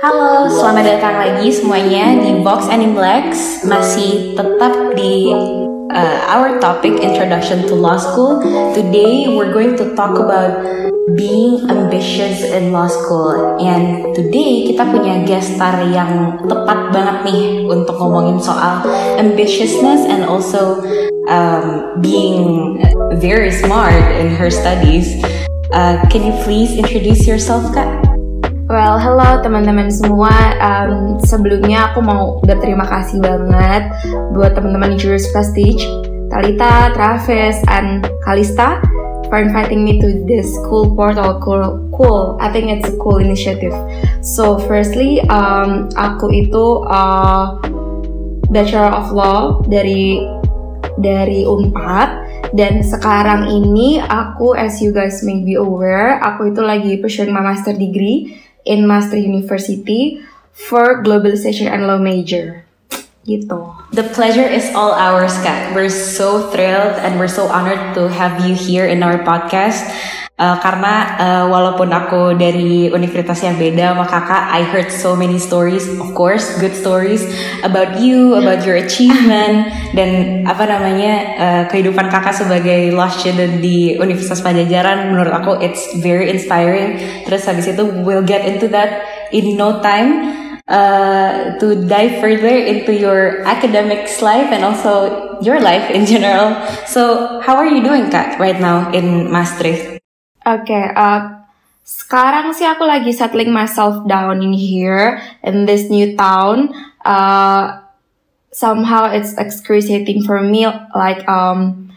Halo, selamat datang lagi semuanya di Vox and in Blacks Masih tetap di uh, our topic Introduction to Law School. Today we're going to talk about being ambitious in law school. And today kita punya guest star yang tepat banget nih Untuk ngomongin soal ambitiousness and also um, being very smart in her studies uh, Can you please introduce yourself Kak? Well, hello teman-teman semua. Um, sebelumnya aku mau berterima kasih banget buat teman-teman di Juris Prestige, Talita, Travis, and Kalista for inviting me to this cool portal. Cool, cool. I think it's a cool initiative. So, firstly, um, aku itu uh, Bachelor of Law dari dari Unpad dan sekarang ini aku as you guys may be aware aku itu lagi pursuing my master degree in Master University for Globalization and Law major. Gitu. The pleasure is all ours, Kak. We're so thrilled and we're so honored to have you here in our podcast. Uh, karena uh, walaupun aku dari universitas yang beda sama kakak, I heard so many stories, of course, good stories about you, about your achievement, dan apa namanya uh, kehidupan kakak sebagai law student di Universitas Pajajaran. Menurut aku, it's very inspiring. Terus habis itu, we'll get into that in no time. Uh, to dive further into your academics life and also your life in general. So, how are you doing, Kak, right now in Maastricht? Oke, okay, uh, sekarang sih aku lagi settling myself down in here in this new town. Uh, somehow it's excruciating for me, like um,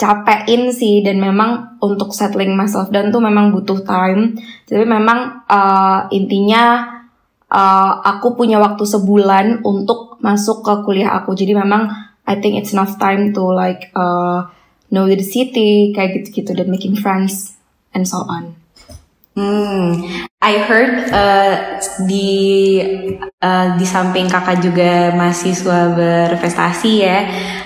capekin sih dan memang untuk settling myself down tuh memang butuh time. Jadi memang uh, intinya uh, aku punya waktu sebulan untuk masuk ke kuliah aku. Jadi memang I think it's enough time to like uh, know the city kayak gitu-gitu dan making friends and so on. Hmm, I heard uh, di uh, di samping kakak juga mahasiswa berprestasi ya,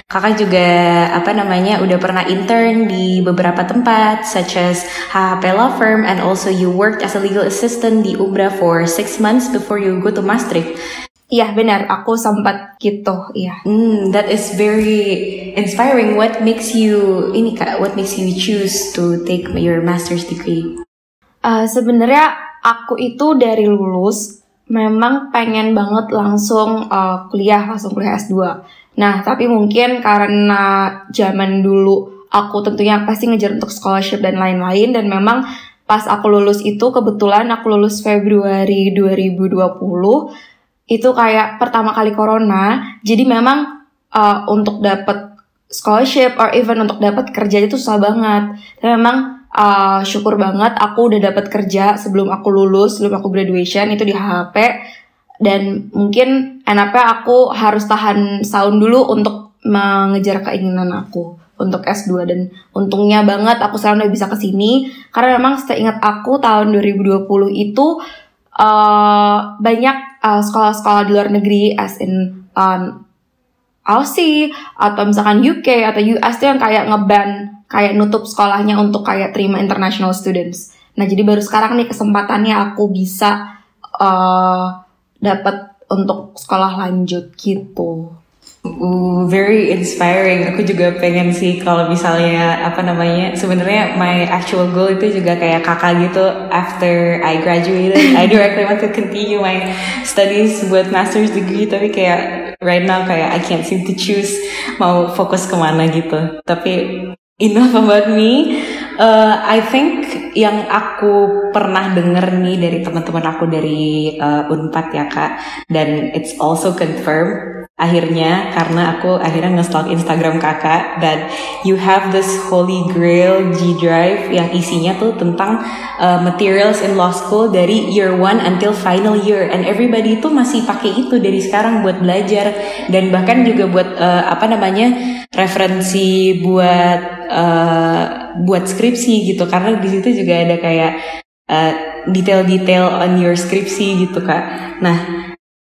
kakak juga apa namanya udah pernah intern di beberapa tempat, such as HHP Law Firm, and also you worked as a legal assistant di Umbra for six months before you go to Maastricht. Iya benar, aku sempat gitu, iya. Hmm, that is very inspiring. What makes you ini kak? What makes you choose to take your master's degree? Uh, Sebenarnya aku itu dari lulus memang pengen banget langsung uh, kuliah, langsung kuliah S2. Nah, tapi mungkin karena zaman dulu aku tentunya pasti ngejar untuk scholarship dan lain-lain dan memang pas aku lulus itu kebetulan aku lulus Februari 2020 itu kayak pertama kali corona jadi memang uh, untuk dapat scholarship or even untuk dapat kerja itu susah banget. Dan memang uh, syukur banget aku udah dapat kerja sebelum aku lulus sebelum aku graduation itu di HP dan mungkin enaknya aku harus tahan tahun dulu untuk mengejar keinginan aku untuk S2 dan untungnya banget aku sekarang udah bisa ke sini karena memang seingat aku tahun 2020 itu uh, banyak uh, sekolah-sekolah di luar negeri as in um, Aussie atau misalkan UK atau US tuh yang kayak ngeban kayak nutup sekolahnya untuk kayak terima international students. Nah jadi baru sekarang nih kesempatannya aku bisa uh, dapat untuk sekolah lanjut gitu. Uh, very inspiring. Aku juga pengen sih kalau misalnya apa namanya sebenarnya my actual goal itu juga kayak kakak gitu. After I graduated, I directly want to continue my studies buat master's degree. Tapi kayak right now kayak I can't seem to choose mau fokus ke mana gitu. Tapi enough about me. Uh, I think yang aku pernah denger nih dari teman-teman aku dari uh, Unpad ya kak, dan it's also confirmed akhirnya karena aku akhirnya nge-stalk Instagram kakak that you have this holy grail G Drive yang isinya tuh tentang uh, materials in law school dari year one until final year. And everybody itu masih pakai itu dari sekarang buat belajar dan bahkan juga buat uh, apa namanya referensi buat uh, buat skripsi gitu karena di situ juga ada kayak detail detail-detail on your skripsi gitu kak. Nah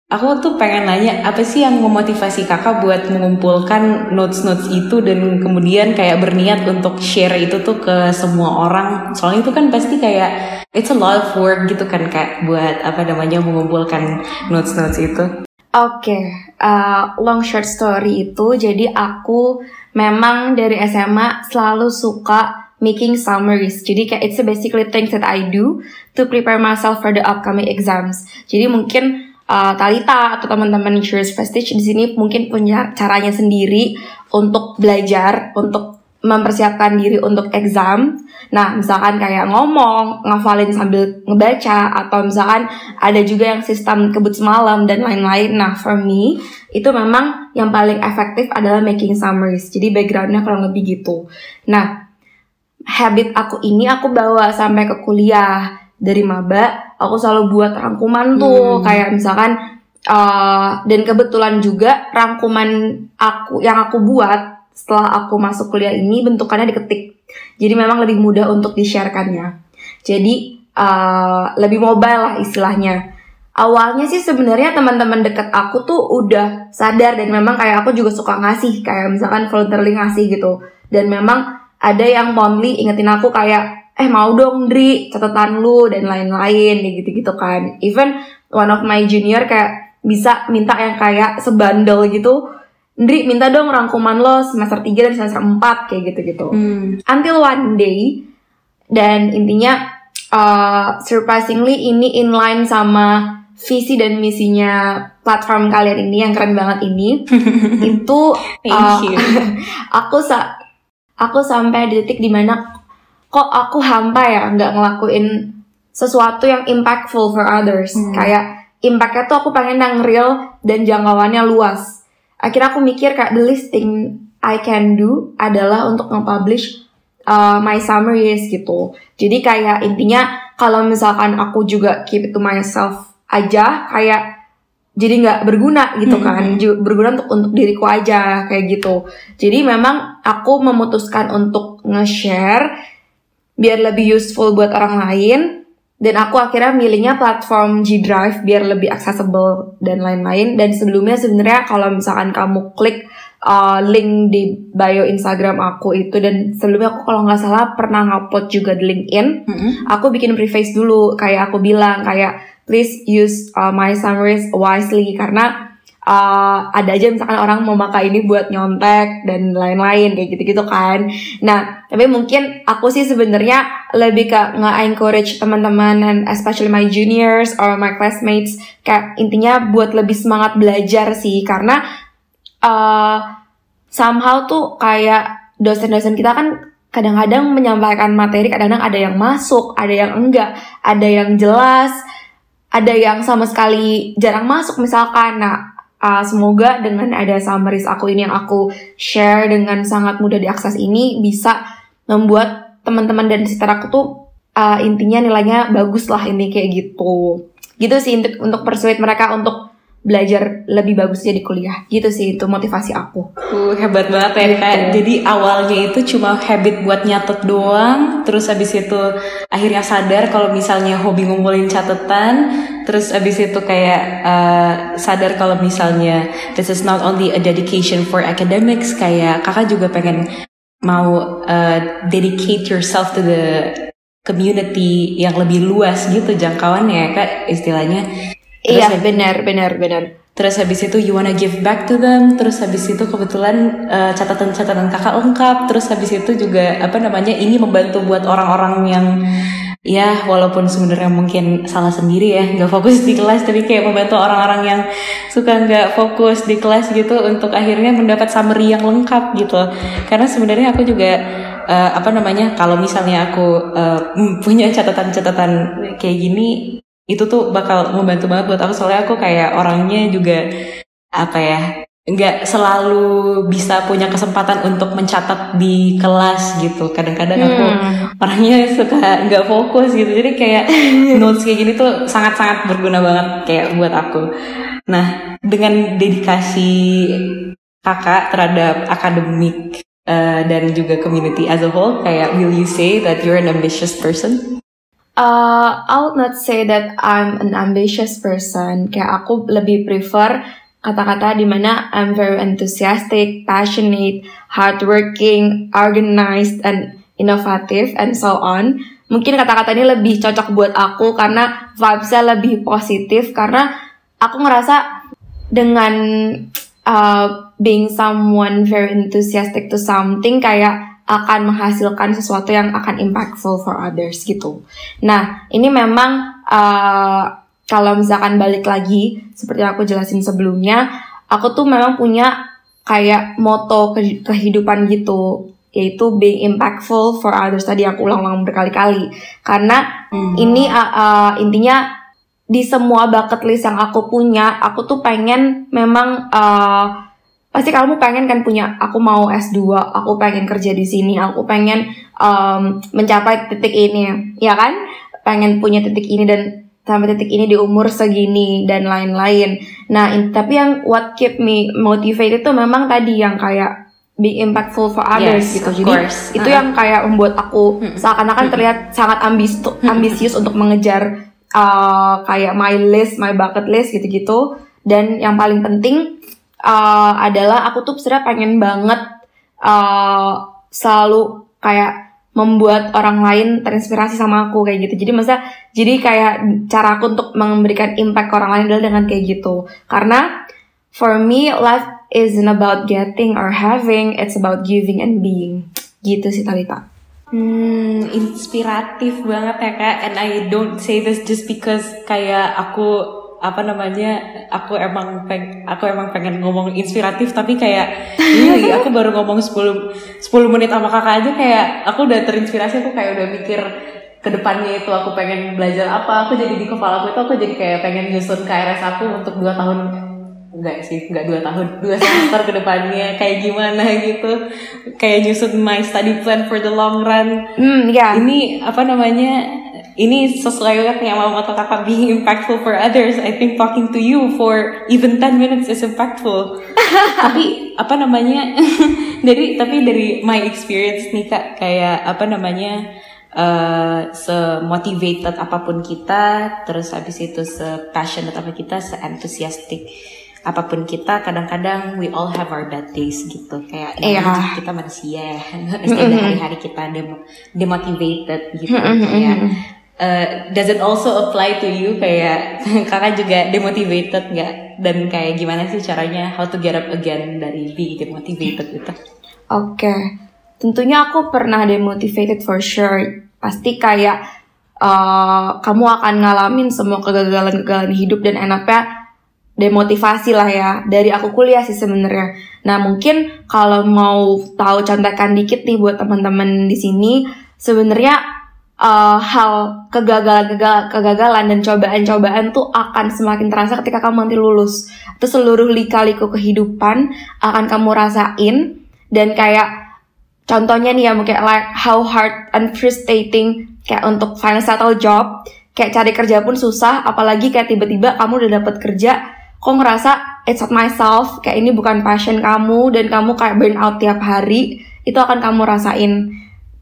Aku tuh pengen nanya apa sih yang memotivasi kakak buat mengumpulkan notes-notes itu dan kemudian kayak berniat untuk share itu tuh ke semua orang. Soalnya itu kan pasti kayak it's a lot of work gitu kan kak buat apa namanya mengumpulkan notes-notes itu. Oke, okay. uh, long short story itu jadi aku memang dari SMA selalu suka making summaries. Jadi kayak it's basically things that I do to prepare myself for the upcoming exams. Jadi mungkin uh, Talita atau teman-teman Insurance Prestige di sini mungkin punya caranya sendiri untuk belajar, untuk mempersiapkan diri untuk exam. Nah, misalkan kayak ngomong, ngafalin sambil ngebaca, atau misalkan ada juga yang sistem kebut semalam dan lain-lain. Nah, for me, itu memang yang paling efektif adalah making summaries. Jadi backgroundnya kurang lebih gitu. Nah, habit aku ini aku bawa sampai ke kuliah dari maba aku selalu buat rangkuman tuh hmm. kayak misalkan uh, dan kebetulan juga rangkuman aku yang aku buat setelah aku masuk kuliah ini bentukannya diketik. Jadi memang lebih mudah untuk di-sharekannya. Jadi uh, lebih mobile lah istilahnya. Awalnya sih sebenarnya teman-teman deket aku tuh udah sadar dan memang kayak aku juga suka ngasih kayak misalkan volunteering ngasih gitu. Dan memang ada yang monthly ingetin aku kayak eh mau dong Dri catatan lu dan lain-lain gitu-gitu kan. Even one of my junior kayak bisa minta yang kayak sebandel gitu Dri minta dong rangkuman lo semester 3 dan semester 4 kayak gitu-gitu. Hmm. until one day dan intinya uh, surprisingly ini inline sama visi dan misinya platform kalian ini yang keren banget ini. Itu uh, aku sa aku sampai di titik di mana kok aku hampa ya nggak ngelakuin sesuatu yang impactful for others. Hmm. kayak impactnya tuh aku pengen yang real dan jangkauannya luas akhirnya aku mikir kayak the least thing I can do adalah untuk nge-publish uh, my summaries gitu jadi kayak intinya kalau misalkan aku juga keep it to myself aja kayak jadi nggak berguna gitu hmm. kan hmm. berguna untuk untuk diriku aja kayak gitu jadi memang aku memutuskan untuk nge-share biar lebih useful buat orang lain dan aku akhirnya milihnya platform G Drive biar lebih accessible dan lain-lain. Dan sebelumnya sebenarnya kalau misalkan kamu klik uh, link di bio Instagram aku itu dan sebelumnya aku kalau nggak salah pernah ngupload juga di LinkedIn mm -hmm. aku bikin preface dulu. Kayak aku bilang kayak please use uh, my summaries wisely. Karena uh, ada aja misalkan orang mau pakai ini buat nyontek dan lain-lain kayak gitu-gitu kan. Nah, tapi mungkin aku sih sebenarnya lebih ke nge-encourage teman-teman and especially my juniors or my classmates kayak intinya buat lebih semangat belajar sih karena uh, somehow tuh kayak dosen-dosen kita kan kadang-kadang menyampaikan materi kadang-kadang ada yang masuk, ada yang enggak, ada yang jelas, ada yang sama sekali jarang masuk misalkan. Nah, uh, semoga dengan ada summaries aku ini yang aku share dengan sangat mudah diakses ini bisa membuat teman-teman dan sekitar aku tuh uh, intinya nilainya bagus lah ini kayak gitu gitu sih untuk untuk persuade mereka untuk belajar lebih bagusnya di kuliah gitu sih itu motivasi aku. Uh, hebat banget ya gitu. jadi awalnya itu cuma habit buat nyatet doang, terus habis itu akhirnya sadar kalau misalnya hobi ngumpulin catatan, terus habis itu kayak uh, sadar kalau misalnya this is not only a dedication for academics, kayak kakak juga pengen mau uh, dedicate yourself to the community yang lebih luas gitu jangkauannya kak istilahnya Terus iya benar benar benar. Terus habis itu you wanna give back to them. Terus habis itu kebetulan uh, catatan-catatan kakak lengkap. Terus habis itu juga apa namanya ini membantu buat orang-orang yang ya walaupun sebenarnya mungkin salah sendiri ya nggak fokus di kelas tapi kayak membantu orang-orang yang suka nggak fokus di kelas gitu untuk akhirnya mendapat summary yang lengkap gitu. Karena sebenarnya aku juga uh, apa namanya kalau misalnya aku uh, punya catatan-catatan kayak gini itu tuh bakal membantu banget buat aku. Soalnya aku kayak orangnya juga apa ya nggak selalu bisa punya kesempatan untuk mencatat di kelas gitu kadang-kadang aku hmm. orangnya suka nggak fokus gitu jadi kayak notes kayak gini tuh sangat-sangat berguna banget kayak buat aku nah dengan dedikasi kakak terhadap akademik uh, dan juga community as a whole kayak will you say that you're an ambitious person Uh, I would not say that I'm an ambitious person. Kayak aku lebih prefer kata-kata di mana I'm very enthusiastic, passionate, hardworking, organized, and innovative, and so on. Mungkin kata-kata ini lebih cocok buat aku karena vibesnya lebih positif karena aku ngerasa dengan uh, being someone very enthusiastic to something kayak akan menghasilkan sesuatu yang akan impactful for others gitu. Nah, ini memang uh, kalau misalkan balik lagi seperti yang aku jelasin sebelumnya, aku tuh memang punya kayak moto kehidupan gitu yaitu being impactful for others. Tadi aku ulang-ulang berkali-kali. Karena hmm. ini uh, uh, intinya di semua bucket list yang aku punya aku tuh pengen memang uh, pasti kamu pengen kan punya aku mau S2 aku pengen kerja di sini aku pengen um, mencapai titik ini ya kan? Pengen punya titik ini dan sampai titik ini di umur segini dan lain-lain. Nah, in, tapi yang what keep me motivated itu memang tadi yang kayak be impactful for others yes, gitu. Jadi course. itu uh -huh. yang kayak membuat aku hmm. seakan-akan terlihat sangat ambis ambisius untuk mengejar uh, kayak my list, my bucket list gitu-gitu. Dan yang paling penting uh, adalah aku tuh sebenarnya pengen banget uh, selalu kayak membuat orang lain terinspirasi sama aku kayak gitu. Jadi masa jadi kayak cara aku untuk memberikan impact ke orang lain adalah dengan kayak gitu. Karena for me life isn't about getting or having, it's about giving and being. Gitu sih Talita. Hmm, inspiratif banget ya kak. And I don't say this just because kayak aku apa namanya aku emang peng aku emang pengen ngomong inspiratif tapi kayak ini aku baru ngomong 10 10 menit sama kakak aja kayak aku udah terinspirasi aku kayak udah mikir ke depannya itu aku pengen belajar apa aku jadi di kepala aku itu aku jadi kayak pengen nyusun KRS aku untuk dua tahun enggak sih enggak dua tahun dua semester ke depannya kayak gimana gitu kayak nyusun my study plan for the long run hmm, yeah. ini apa namanya ini sesuai banget nih sama kata being impactful for others. I think talking to you for even 10 minutes is impactful. tapi apa namanya dari tapi dari my experience nih kak kayak apa namanya uh, se-motivated apa pun kita, terus habis itu se-passionate apa kita, se-enthusiastic apa pun kita kadang-kadang we all have our bad days gitu kayak yeah. kita manusia setiap hari-hari kita dem demotivated gitu kayak Uh, does it also apply to you kayak kakak juga demotivated nggak dan kayak gimana sih caranya how to get up again dari being demotivated gitu? Oke, okay. tentunya aku pernah demotivated for sure. Pasti kayak uh, kamu akan ngalamin semua kegagalan-kegagalan hidup dan enaknya demotivasi lah ya dari aku kuliah sih sebenarnya. Nah mungkin kalau mau tahu contekan dikit nih buat teman-teman di sini, sebenarnya uh, hal kegagalan kegagalan dan cobaan-cobaan tuh akan semakin terasa ketika kamu nanti lulus. Itu seluruh lika-liku kehidupan akan kamu rasain dan kayak contohnya nih ya mungkin like how hard and frustrating kayak untuk find settle job, kayak cari kerja pun susah, apalagi kayak tiba-tiba kamu udah dapet kerja, kok ngerasa it's not myself, kayak ini bukan passion kamu dan kamu kayak burn out tiap hari, itu akan kamu rasain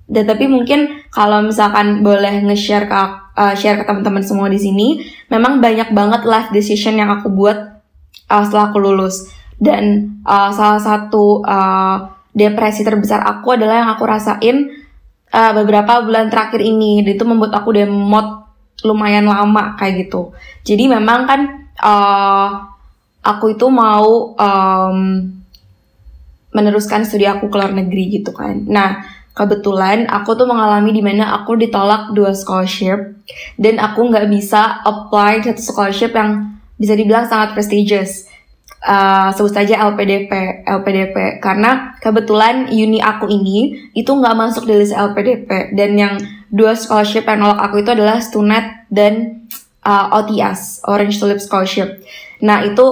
dan tapi mungkin kalau misalkan boleh nge-share ke uh, share ke teman-teman semua di sini, memang banyak banget life decision yang aku buat uh, setelah aku lulus. Dan uh, salah satu uh, depresi terbesar aku adalah yang aku rasain uh, beberapa bulan terakhir ini. Dan itu membuat aku demot lumayan lama kayak gitu. Jadi memang kan uh, aku itu mau um, meneruskan studi aku ke luar negeri gitu kan. Nah, kebetulan aku tuh mengalami di mana aku ditolak dua scholarship dan aku nggak bisa apply satu scholarship yang bisa dibilang sangat prestigious. Uh, sebut saja LPDP LPDP karena kebetulan uni aku ini itu nggak masuk di list LPDP dan yang dua scholarship yang nolak aku itu adalah Stunet dan uh, OTS Orange Tulip Scholarship. Nah itu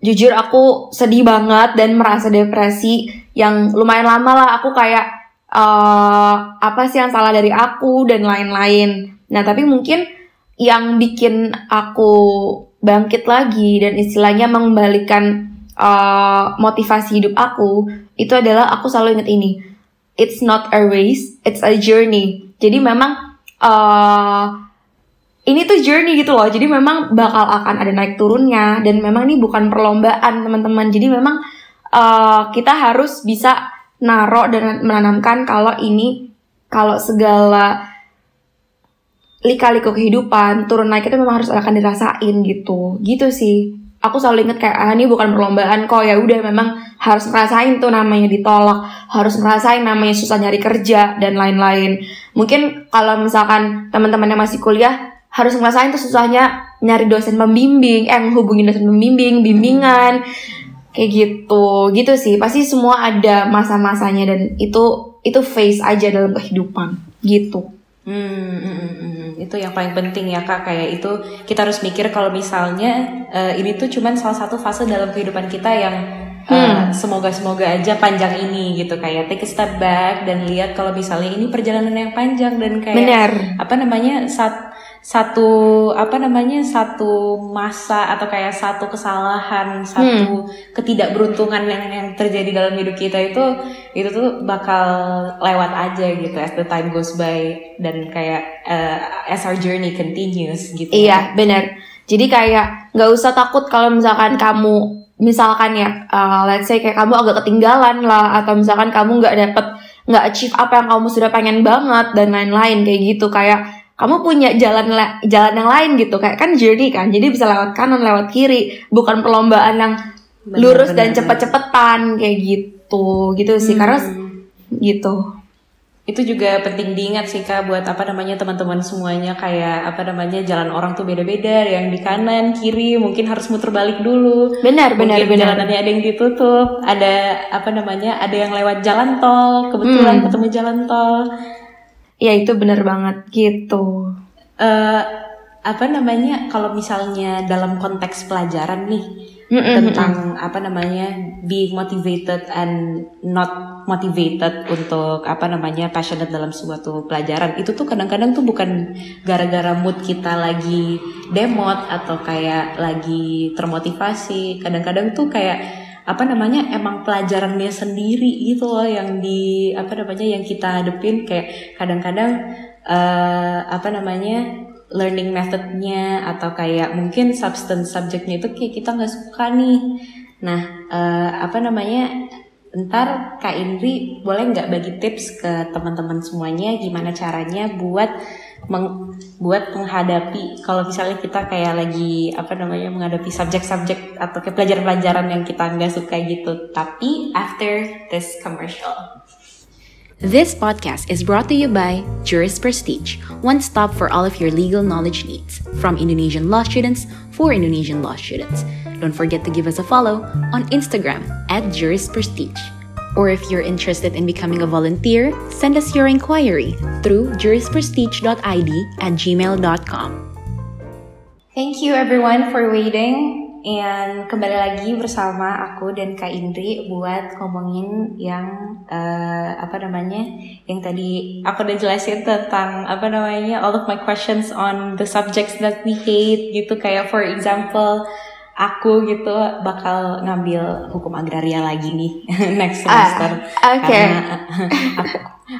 jujur aku sedih banget dan merasa depresi yang lumayan lama lah. Aku kayak uh, apa sih yang salah dari aku dan lain-lain. Nah, tapi mungkin yang bikin aku bangkit lagi dan istilahnya mengembalikan uh, motivasi hidup aku itu adalah aku selalu ingat ini. It's not a race, it's a journey. Jadi memang uh, ini tuh journey gitu loh. Jadi memang bakal akan ada naik turunnya dan memang ini bukan perlombaan teman-teman. Jadi memang uh, kita harus bisa narok dan menanamkan kalau ini kalau segala lika-liku kehidupan turun naik itu memang harus akan dirasain gitu. Gitu sih. Aku selalu inget kayak ah ini bukan perlombaan kok ya udah memang harus ngerasain tuh namanya ditolak, harus ngerasain namanya susah nyari kerja dan lain-lain. Mungkin kalau misalkan teman-teman yang masih kuliah harus ngerasain tuh susahnya nyari dosen pembimbing, eh menghubungi dosen pembimbing, bimbingan, kayak gitu, gitu sih. Pasti semua ada masa-masanya dan itu itu phase aja dalam kehidupan, gitu. Hmm, hmm, hmm, hmm, itu yang paling penting ya kak kayak itu kita harus mikir kalau misalnya uh, ini tuh cuman salah satu fase dalam kehidupan kita yang uh, hmm. semoga semoga aja panjang ini gitu kayak take a step back dan lihat kalau misalnya ini perjalanan yang panjang dan kayak Benar. apa namanya saat satu apa namanya satu masa atau kayak satu kesalahan satu hmm. ketidakberuntungan yang yang terjadi dalam hidup kita itu itu tuh bakal lewat aja gitu as the time goes by dan kayak uh, as our journey continues gitu. Iya benar jadi kayak nggak usah takut kalau misalkan kamu misalkan ya uh, let's say kayak kamu agak ketinggalan lah atau misalkan kamu nggak dapet nggak achieve apa yang kamu sudah pengen banget dan lain-lain kayak gitu. Kayak kamu punya jalan jalan yang lain gitu kayak kan journey kan jadi bisa lewat kanan lewat kiri bukan perlombaan yang bener, lurus bener, dan cepet-cepetan kayak gitu gitu sih hmm. karena gitu. Itu juga penting diingat sih kak buat apa namanya teman-teman semuanya kayak apa namanya jalan orang tuh beda-beda yang di kanan kiri mungkin harus muter balik dulu. Benar benar mungkin benar. jalanannya ada yang ditutup ada apa namanya ada yang lewat jalan tol kebetulan hmm. ketemu jalan tol Ya itu bener banget gitu. Uh, apa namanya kalau misalnya dalam konteks pelajaran nih mm -mm, tentang apa namanya being motivated and not motivated untuk apa namanya passionate dalam suatu pelajaran itu tuh kadang-kadang tuh bukan gara-gara mood kita lagi demot atau kayak lagi termotivasi kadang-kadang tuh kayak apa namanya emang pelajarannya sendiri gitu loh yang di apa namanya yang kita hadepin. Kayak kadang-kadang uh, apa namanya learning methodnya atau kayak mungkin substance subjeknya itu kayak kita nggak suka nih. Nah uh, apa namanya ntar Kak Indri boleh nggak bagi tips ke teman-teman semuanya gimana caranya buat meng, buat menghadapi kalau misalnya kita kayak lagi apa namanya menghadapi subjek-subjek atau kayak pelajaran-pelajaran yang kita nggak suka gitu tapi after this commercial This podcast is brought to you by Juris Prestige, one stop for all of your legal knowledge needs, from Indonesian law students for Indonesian law students. Don't forget to give us a follow on Instagram at Juris Prestige. Or if you're interested in becoming a volunteer, send us your inquiry through jurisprestige.id at gmail.com. Thank you everyone for waiting. And kembali lagi bersama aku dan Kak Indri buat ngomongin yang uh, apa namanya yang tadi aku udah jelasin tentang apa namanya all of my questions on the subjects that we hate gitu kayak for example aku gitu bakal ngambil hukum agraria lagi nih next ah, semester. ah, okay. karena aku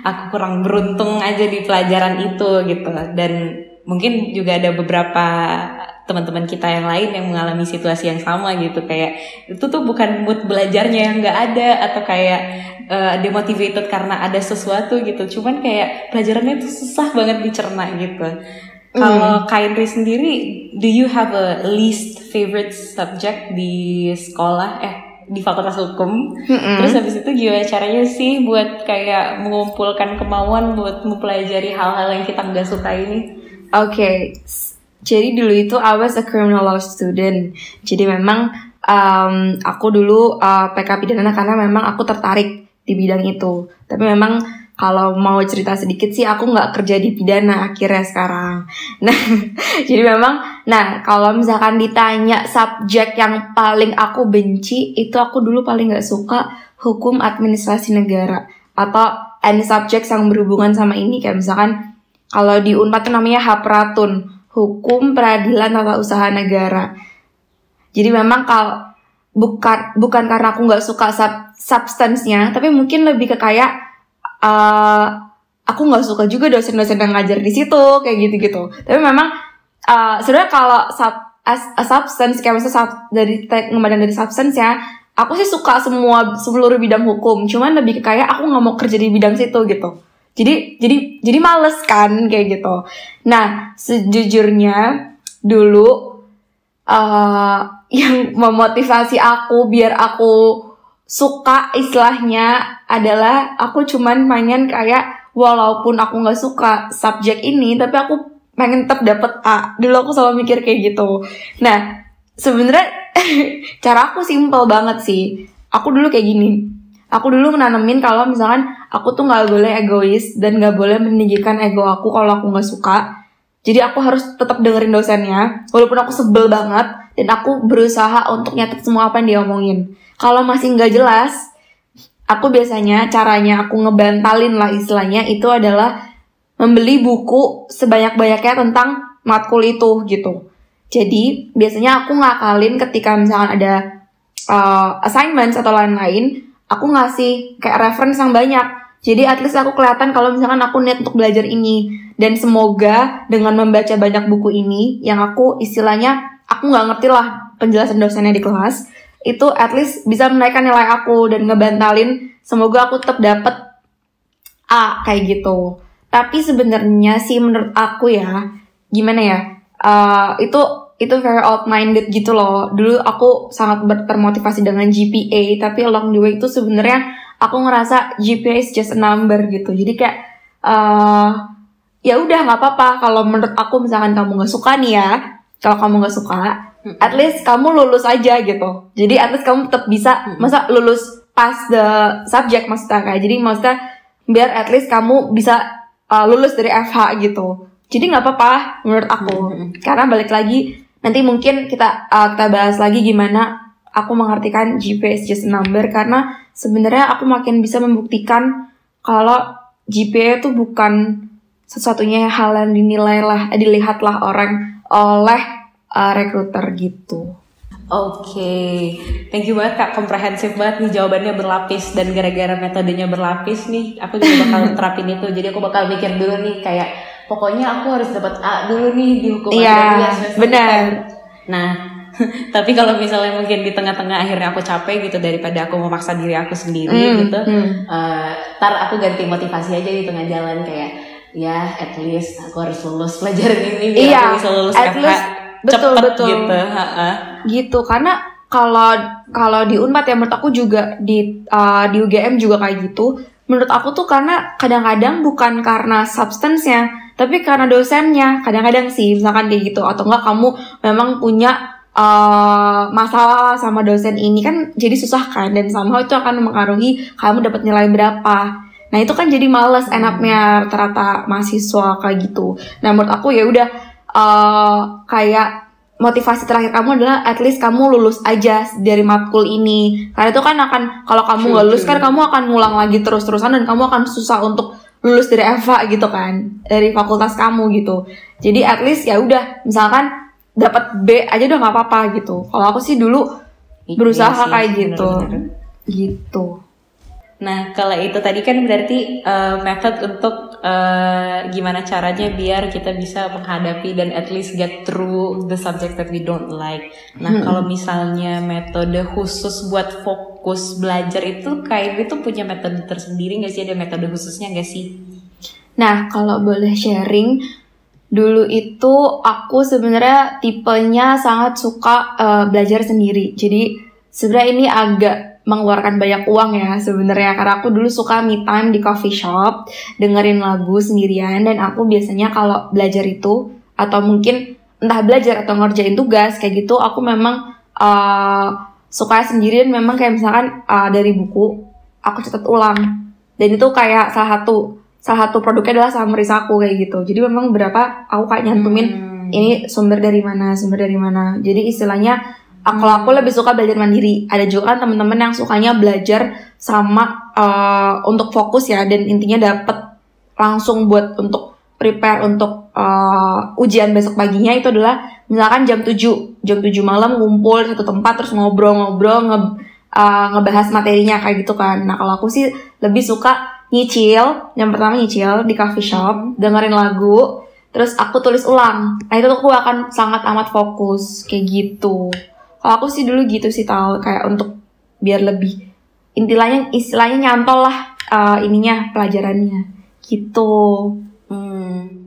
aku kurang beruntung aja di pelajaran itu gitu. Dan mungkin juga ada beberapa teman-teman kita yang lain yang mengalami situasi yang sama gitu. Kayak itu tuh bukan mood belajarnya yang nggak ada atau kayak uh, demotivated karena ada sesuatu gitu. Cuman kayak pelajarannya itu susah banget dicerna gitu kalau mm. Kainri sendiri, do you have a least favorite subject di sekolah? Eh, di Fakultas Hukum. Mm-hmm. Terus habis itu gimana caranya sih buat kayak mengumpulkan kemauan buat mempelajari hal-hal yang kita nggak suka ini? Oke, okay. jadi dulu itu I was a criminal law student. Jadi memang um, aku dulu uh, PK pidana karena memang aku tertarik di bidang itu. Tapi memang kalau mau cerita sedikit sih aku nggak kerja di pidana akhirnya sekarang. Nah, jadi memang, nah kalau misalkan ditanya subjek yang paling aku benci itu aku dulu paling nggak suka hukum administrasi negara atau any subject yang berhubungan sama ini kayak misalkan kalau di Unpad itu namanya Hapratun, hukum peradilan tata usaha negara. Jadi memang kalau bukan bukan karena aku nggak suka sub, substance tapi mungkin lebih ke kayak uh, aku nggak suka juga dosen-dosen yang ngajar di situ kayak gitu-gitu. Tapi memang uh, sebenarnya kalau sub, as substance kayak misalnya sub, dari ngembadan dari substance ya aku sih suka semua seluruh bidang hukum. Cuman lebih kayak aku nggak mau kerja di bidang situ gitu. Jadi jadi jadi males kan kayak gitu. Nah sejujurnya dulu uh, yang memotivasi aku biar aku suka istilahnya adalah aku cuman pengen kayak walaupun aku nggak suka subjek ini tapi aku pengen tetap dapet A. Dulu aku selalu mikir kayak gitu. Nah sebenarnya cara aku simple banget sih. Aku dulu kayak gini. Aku dulu menanemin kalau misalkan aku tuh nggak boleh egois dan nggak boleh meninggikan ego aku kalau aku nggak suka. Jadi aku harus tetap dengerin dosennya walaupun aku sebel banget dan aku berusaha untuk nyatet semua apa yang dia omongin kalau masih nggak jelas aku biasanya caranya aku ngebantalin lah istilahnya itu adalah membeli buku sebanyak-banyaknya tentang matkul itu gitu. Jadi biasanya aku ngakalin ketika misalkan ada uh, assignments atau lain-lain, aku ngasih kayak reference yang banyak. Jadi at least aku kelihatan kalau misalkan aku niat untuk belajar ini dan semoga dengan membaca banyak buku ini yang aku istilahnya aku nggak ngerti lah penjelasan dosennya di kelas itu at least bisa menaikkan nilai aku dan ngebantalin semoga aku tetap dapet A kayak gitu. Tapi sebenarnya sih menurut aku ya gimana ya uh, itu itu very old minded gitu loh. Dulu aku sangat termotivasi dengan GPA tapi along the way itu sebenarnya aku ngerasa GPA is just a number gitu. Jadi kayak uh, ya udah nggak apa-apa kalau menurut aku misalkan kamu nggak suka nih ya kalau kamu nggak suka at least kamu lulus aja gitu. Jadi at least kamu tetap bisa masa lulus pas the subject maksudnya kayak jadi maksudnya biar at least kamu bisa uh, lulus dari FH gitu. Jadi nggak apa-apa menurut aku. Karena balik lagi nanti mungkin kita uh, kita bahas lagi gimana aku mengartikan GPA is just a number. Karena sebenarnya aku makin bisa membuktikan kalau GPA itu bukan sesuatunya hal yang dinilai lah dilihat lah orang oleh uh, recruiter gitu. Oke, okay. thank you banget kak, komprehensif banget nih jawabannya berlapis dan gara-gara metodenya berlapis nih, aku juga bakal terapin itu. Jadi aku bakal mikir dulu nih kayak pokoknya aku harus dapat A dulu nih di hukum Iya, benar. Nah, tapi kalau misalnya mungkin di tengah-tengah akhirnya aku capek gitu daripada aku memaksa diri aku sendiri mm, gitu, mm. Uh, tar aku ganti motivasi aja di tengah jalan kayak ya at least aku harus lulus pelajaran ini biar iya, aku bisa lulus at FH least, betul cepet betul. gitu. Ha-ha. gitu karena kalau kalau di Unpad ya menurut aku juga di uh, di UGM juga kayak gitu. Menurut aku tuh karena kadang-kadang bukan karena substance-nya tapi karena dosennya. Kadang-kadang sih misalkan kayak gitu. Atau enggak kamu memang punya uh, masalah sama dosen ini. Kan jadi susah kan dan sama itu akan mempengaruhi kamu dapat nilai berapa nah itu kan jadi males enaknya rata-rata mahasiswa kayak gitu. Nah menurut aku ya udah uh, kayak motivasi terakhir kamu adalah at least kamu lulus aja dari matkul ini. Karena itu kan akan kalau kamu nggak lulus kan kamu akan ngulang lagi terus-terusan dan kamu akan susah untuk lulus dari EVA gitu kan dari fakultas kamu gitu. Jadi at least ya udah misalkan dapat B aja udah nggak apa-apa gitu. Kalau aku sih dulu berusaha Iya sih, kayak gitu. Gitu Nah, kalau itu tadi kan berarti uh, method untuk uh, gimana caranya biar kita bisa menghadapi dan at least get through the subject that we don't like. Nah, kalau misalnya metode khusus buat fokus belajar itu kayak itu punya metode tersendiri nggak sih? Ada metode khususnya nggak sih? Nah, kalau boleh sharing, dulu itu aku sebenarnya tipenya sangat suka eh, belajar sendiri. Jadi sebenarnya ini agak mengeluarkan banyak uang ya sebenarnya. Karena aku dulu suka me time di coffee shop, dengerin lagu sendirian dan aku biasanya kalau belajar itu atau mungkin entah belajar atau ngerjain tugas kayak gitu, aku memang eh, suka sendirian. Memang kayak misalkan eh, dari buku aku catat ulang. Dan itu kayak salah satu salah satu produknya adalah summaries aku kayak gitu. Jadi memang berapa aku kayak nyantumin Hmm. ini sumber dari mana sumber dari mana. Jadi istilahnya kalau aku lebih suka belajar mandiri. Ada juga kan teman-teman yang sukanya belajar sama eh, untuk fokus ya dan intinya dapet langsung buat untuk prepare untuk eh, ujian besok paginya. Itu adalah misalkan jam 7 jam 7 malam ngumpul di satu tempat terus ngobrol-ngobrol nge, eh, ngebahas materinya kayak gitu kan. Nah kalau aku sih lebih suka nyicil, yang pertama nyicil di coffee shop, dengerin lagu, terus aku tulis ulang. Nah itu tuh aku akan sangat amat fokus kayak gitu. Kalau aku sih dulu gitu sih tahu kayak untuk biar lebih intilanya istilahnya nyantol lah uh, ininya pelajarannya gitu. Hmm.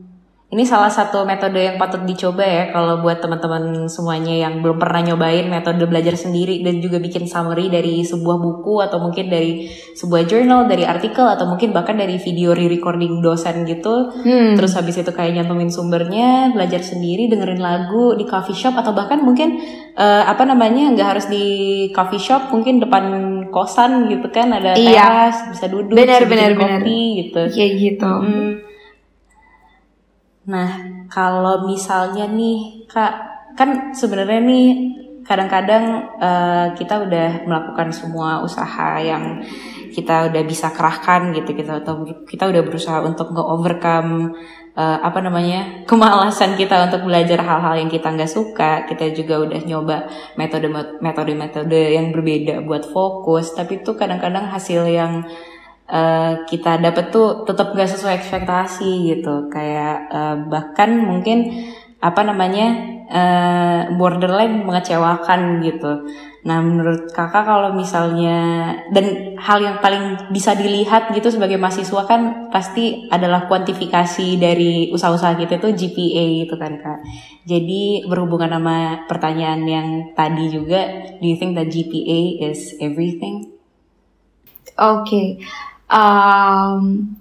Ini salah satu metode yang patut dicoba ya kalau buat teman-teman semuanya yang belum pernah nyobain metode belajar sendiri dan juga bikin summary dari sebuah buku atau mungkin dari sebuah journal, dari artikel atau mungkin bahkan dari video re-recording dosen gitu. Hmm. Terus habis itu kayak nyantumin sumbernya, belajar sendiri, dengerin lagu di coffee shop atau bahkan mungkin uh, apa namanya nggak harus di coffee shop, mungkin depan kosan gitu kan ada iya. teras, bisa duduk, benar, benar, benar. gitu. Kayak gitu. Hmm Nah, kalau misalnya nih, Kak, kan sebenarnya nih kadang-kadang uh, kita udah melakukan semua usaha yang kita udah bisa kerahkan gitu kita atau kita udah berusaha untuk nge-overcome uh, apa namanya kemalasan kita untuk belajar hal-hal yang kita nggak suka kita juga udah nyoba metode metode metode yang berbeda buat fokus tapi itu kadang-kadang hasil yang uh, kita dapat tuh tetap gak sesuai ekspektasi gitu kayak uh, bahkan mungkin apa namanya uh, borderline mengecewakan gitu. Nah menurut kakak kalau misalnya dan hal yang paling bisa dilihat gitu sebagai mahasiswa kan pasti adalah kuantifikasi dari usaha-usaha kita tuh GPA gitu kan kak. Jadi berhubungan sama pertanyaan yang tadi juga, do you think that GPA is everything? Oke, okay um,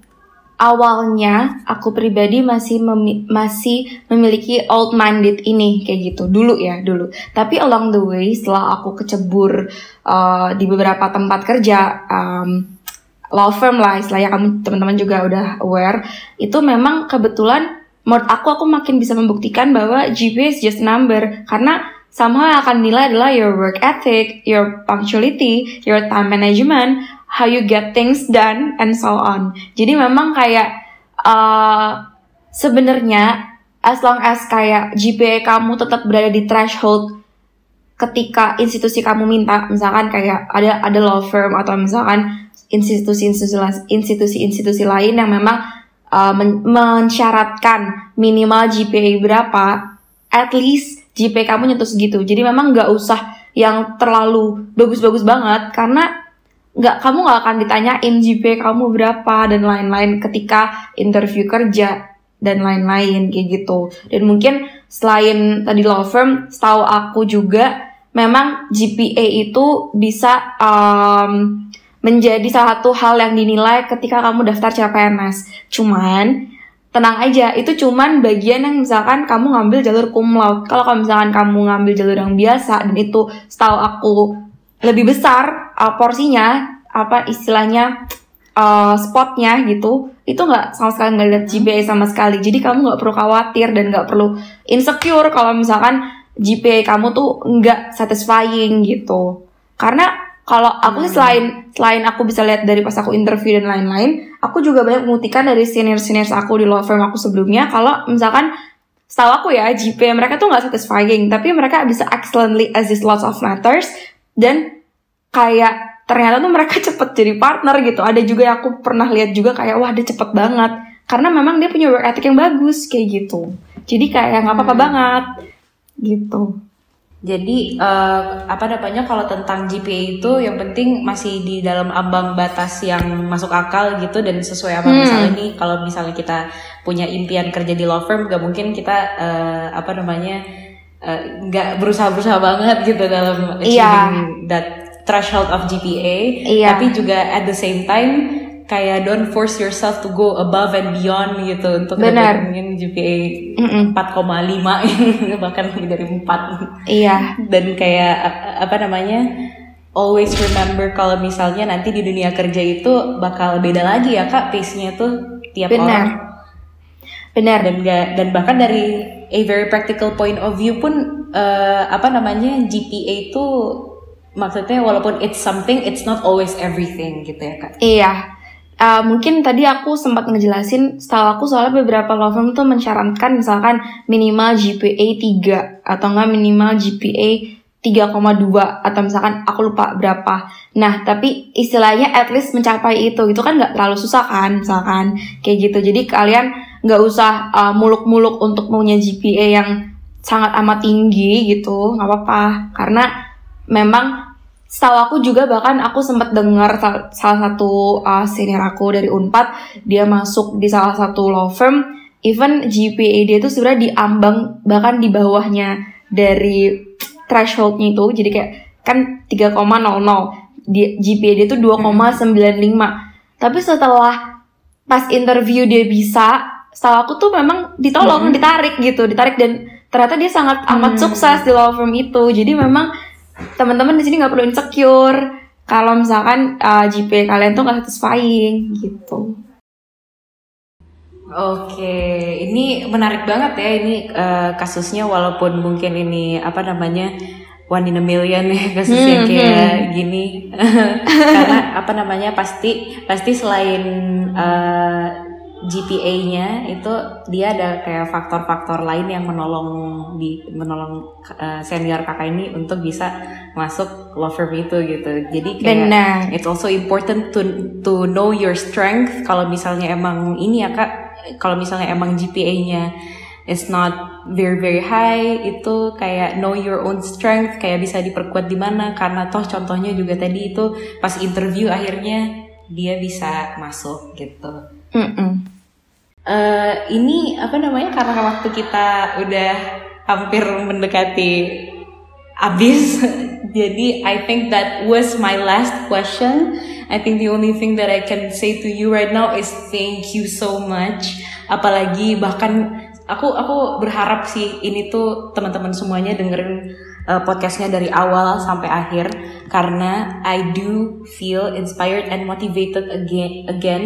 awalnya aku pribadi masih memi masih memiliki old minded ini kayak gitu. Dulu ya dulu. Tapi along the way setelah aku kecebur uh, di beberapa tempat kerja um, law firm lah istilahnya kamu teman-teman juga udah aware itu memang kebetulan menurut aku aku makin bisa membuktikan bahwa GPA is just number. Karena somehow akan nilai adalah your work ethic, your punctuality, your time management, how you get things done and so on. Jadi memang kayak uh, sebenarnya as long as kayak GPA kamu tetap berada di threshold ketika institusi kamu minta, misalkan kayak ada ada law firm atau misalkan institusi-institusi institusi-institusi lain yang memang uh, men mensyaratkan minimal GPA berapa, at least GPA kamu nyentuh segitu. Jadi memang nggak usah yang terlalu bagus-bagus banget karena nggak kamu nggak akan ditanyain GPA kamu berapa dan lain-lain ketika interview kerja dan lain-lain kayak gitu. Dan mungkin selain tadi law firm setahu aku juga memang GPA itu bisa um, menjadi salah satu hal yang dinilai ketika kamu daftar CPNS cuman tenang aja itu cuman bagian yang misalkan kamu ngambil jalur cum laude. Kalau misalkan kamu ngambil jalur yang biasa dan itu setahu aku lebih besar uh, porsinya apa istilahnya uh, spotnya gitu itu nggak sama sekali nggak lihat GPA sama sekali. Jadi kamu nggak perlu khawatir dan nggak perlu insecure kalau misalkan GPA kamu tuh nggak satisfying gitu. Karena kalau aku hmm. selain selain aku bisa lihat dari pas aku interview dan lain-lain aku juga banyak membuktikan dari senior seniors aku di law firm aku sebelumnya kalau misalkan setahu aku ya GPA mereka tuh nggak satisfying tapi mereka bisa excellently assist lots of matters dan kayak ternyata tuh mereka cepet jadi partner gitu ada juga yang aku pernah lihat juga kayak wah dia cepet banget karena memang dia punya work ethic yang bagus kayak gitu jadi kayak nggak apa-apa hmm. banget gitu jadi uh, apa namanya kalau tentang GPA itu yang penting masih di dalam ambang batas yang masuk akal gitu dan sesuai apa hmm. misalnya nih kalau misalnya kita punya impian kerja di law firm gak mungkin kita uh, apa namanya nggak uh, berusaha berusaha banget gitu dalam achieving yeah. that threshold of GPA, iya. tapi juga at the same time kayak don't force yourself to go above and beyond gitu untuk mendapatkan GPA empat koma lima bahkan lebih dari 4. Iya. Dan kayak apa namanya? Always remember kalau misalnya nanti di dunia kerja itu bakal beda lagi ya Kak pace-nya tuh tiap Benar. orang. Benar. Dan gak, dan bahkan dari a very practical point of view pun uh, apa namanya GPA itu maksudnya walaupun it's something it's not always everything gitu ya kak iya uh, mungkin tadi aku sempat ngejelasin setahu aku soalnya beberapa law firm tuh mensyaratkan misalkan minimal GPA 3 atau enggak minimal GPA 3,2 atau misalkan aku lupa berapa. Nah, tapi istilahnya at least mencapai itu. Itu kan nggak terlalu susah kan, misalkan kayak gitu. Jadi kalian nggak usah uh, muluk-muluk untuk punya GPA yang sangat amat tinggi gitu, nggak apa-apa. Karena memang setahu aku juga bahkan aku sempat dengar salah satu uh, senior aku dari Unpad dia masuk di salah satu law firm even GPA dia itu sebenarnya diambang bahkan di bawahnya dari thresholdnya itu jadi kayak kan 3,00 di GPA dia itu 2,95 tapi setelah pas interview dia bisa setahu aku tuh memang ditolong hmm. ditarik gitu ditarik dan ternyata dia sangat amat hmm. sukses di law firm itu jadi memang teman-teman di sini nggak perlu insecure kalau misalkan uh, GP kalian tuh nggak satisfying gitu. Oke, ini menarik banget ya ini uh, kasusnya walaupun mungkin ini apa namanya one in a million ya kasusnya hmm, kayak hmm. gini karena apa namanya pasti pasti selain uh, GPA-nya itu dia ada kayak faktor-faktor lain yang menolong di menolong uh, senior kakak ini untuk bisa masuk law firm itu gitu. Jadi kayak Benar. it's also important to to know your strength. Kalau misalnya emang ini ya kak, kalau misalnya emang GPA-nya is not very very high itu kayak know your own strength kayak bisa diperkuat di mana karena toh contohnya juga tadi itu pas interview akhirnya dia bisa masuk gitu. Mm -mm. Uh, ini apa namanya karena waktu kita udah hampir mendekati habis, jadi I think that was my last question. I think the only thing that I can say to you right now is thank you so much. Apalagi bahkan aku aku berharap sih ini tuh teman-teman semuanya dengerin uh, podcastnya dari awal sampai akhir karena I do feel inspired and motivated again again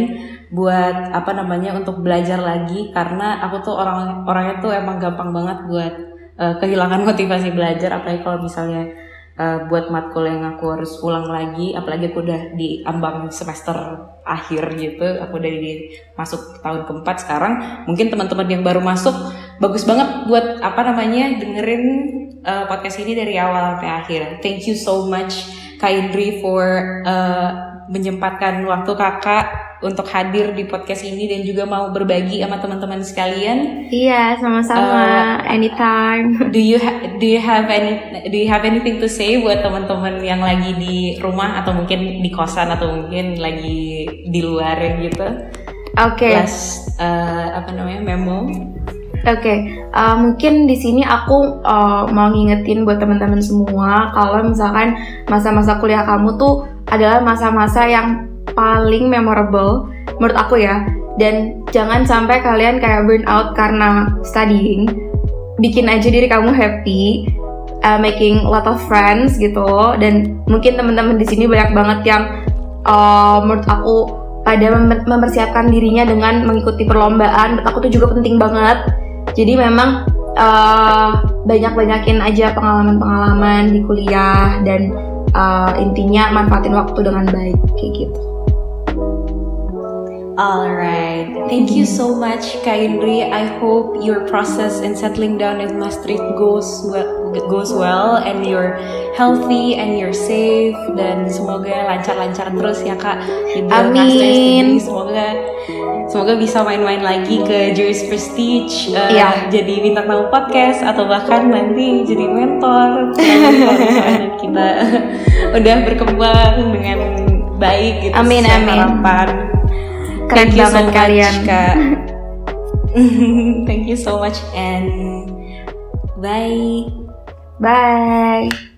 buat apa namanya untuk belajar lagi karena aku tuh orang orangnya tuh emang gampang banget buat uh, kehilangan motivasi belajar apalagi kalau misalnya uh, buat matkul yang aku harus ulang lagi apalagi aku udah di ambang semester akhir gitu aku udah di masuk tahun keempat sekarang mungkin teman-teman yang baru masuk bagus banget buat apa namanya dengerin uh, podcast ini dari awal sampai akhir thank you so much Kak Indri for uh, menyempatkan waktu kakak untuk hadir di podcast ini dan juga mau berbagi sama teman-teman sekalian. Iya, sama-sama. Uh, Anytime. Do you do you have any do you have anything to say buat teman-teman yang lagi di rumah atau mungkin di kosan atau mungkin lagi di luar gitu? Oke. Okay. Uh, apa namanya memo. Oke, okay. uh, mungkin di sini aku uh, mau ngingetin buat teman-teman semua kalau misalkan masa-masa kuliah kamu tuh adalah masa-masa yang paling memorable menurut aku ya. Dan jangan sampai kalian kayak burn out karena studying. Bikin aja diri kamu happy, uh, making lot of friends gitu. Dan mungkin teman-teman di sini banyak banget yang uh, menurut aku pada mempersiapkan dirinya dengan mengikuti perlombaan. Menurut aku tuh juga penting banget jadi memang uh, banyak-banyakin aja pengalaman-pengalaman di kuliah dan uh, intinya manfaatin waktu dengan baik kayak gitu. Alright, thank you so much Kak Indri. I hope your process in settling down in Maastricht goes well, goes well and you're healthy and you're safe dan semoga lancar-lancar terus ya Kak. Amin. Semoga Semoga bisa main-main lagi ke Juris Prestige, uh, ya. jadi bintang tamu podcast atau bahkan nanti jadi mentor. kita udah berkembang dengan baik gitu. Amin amin. Harapan. Keren Thank you so much, kalian. Kak. Thank you so much and bye. Bye.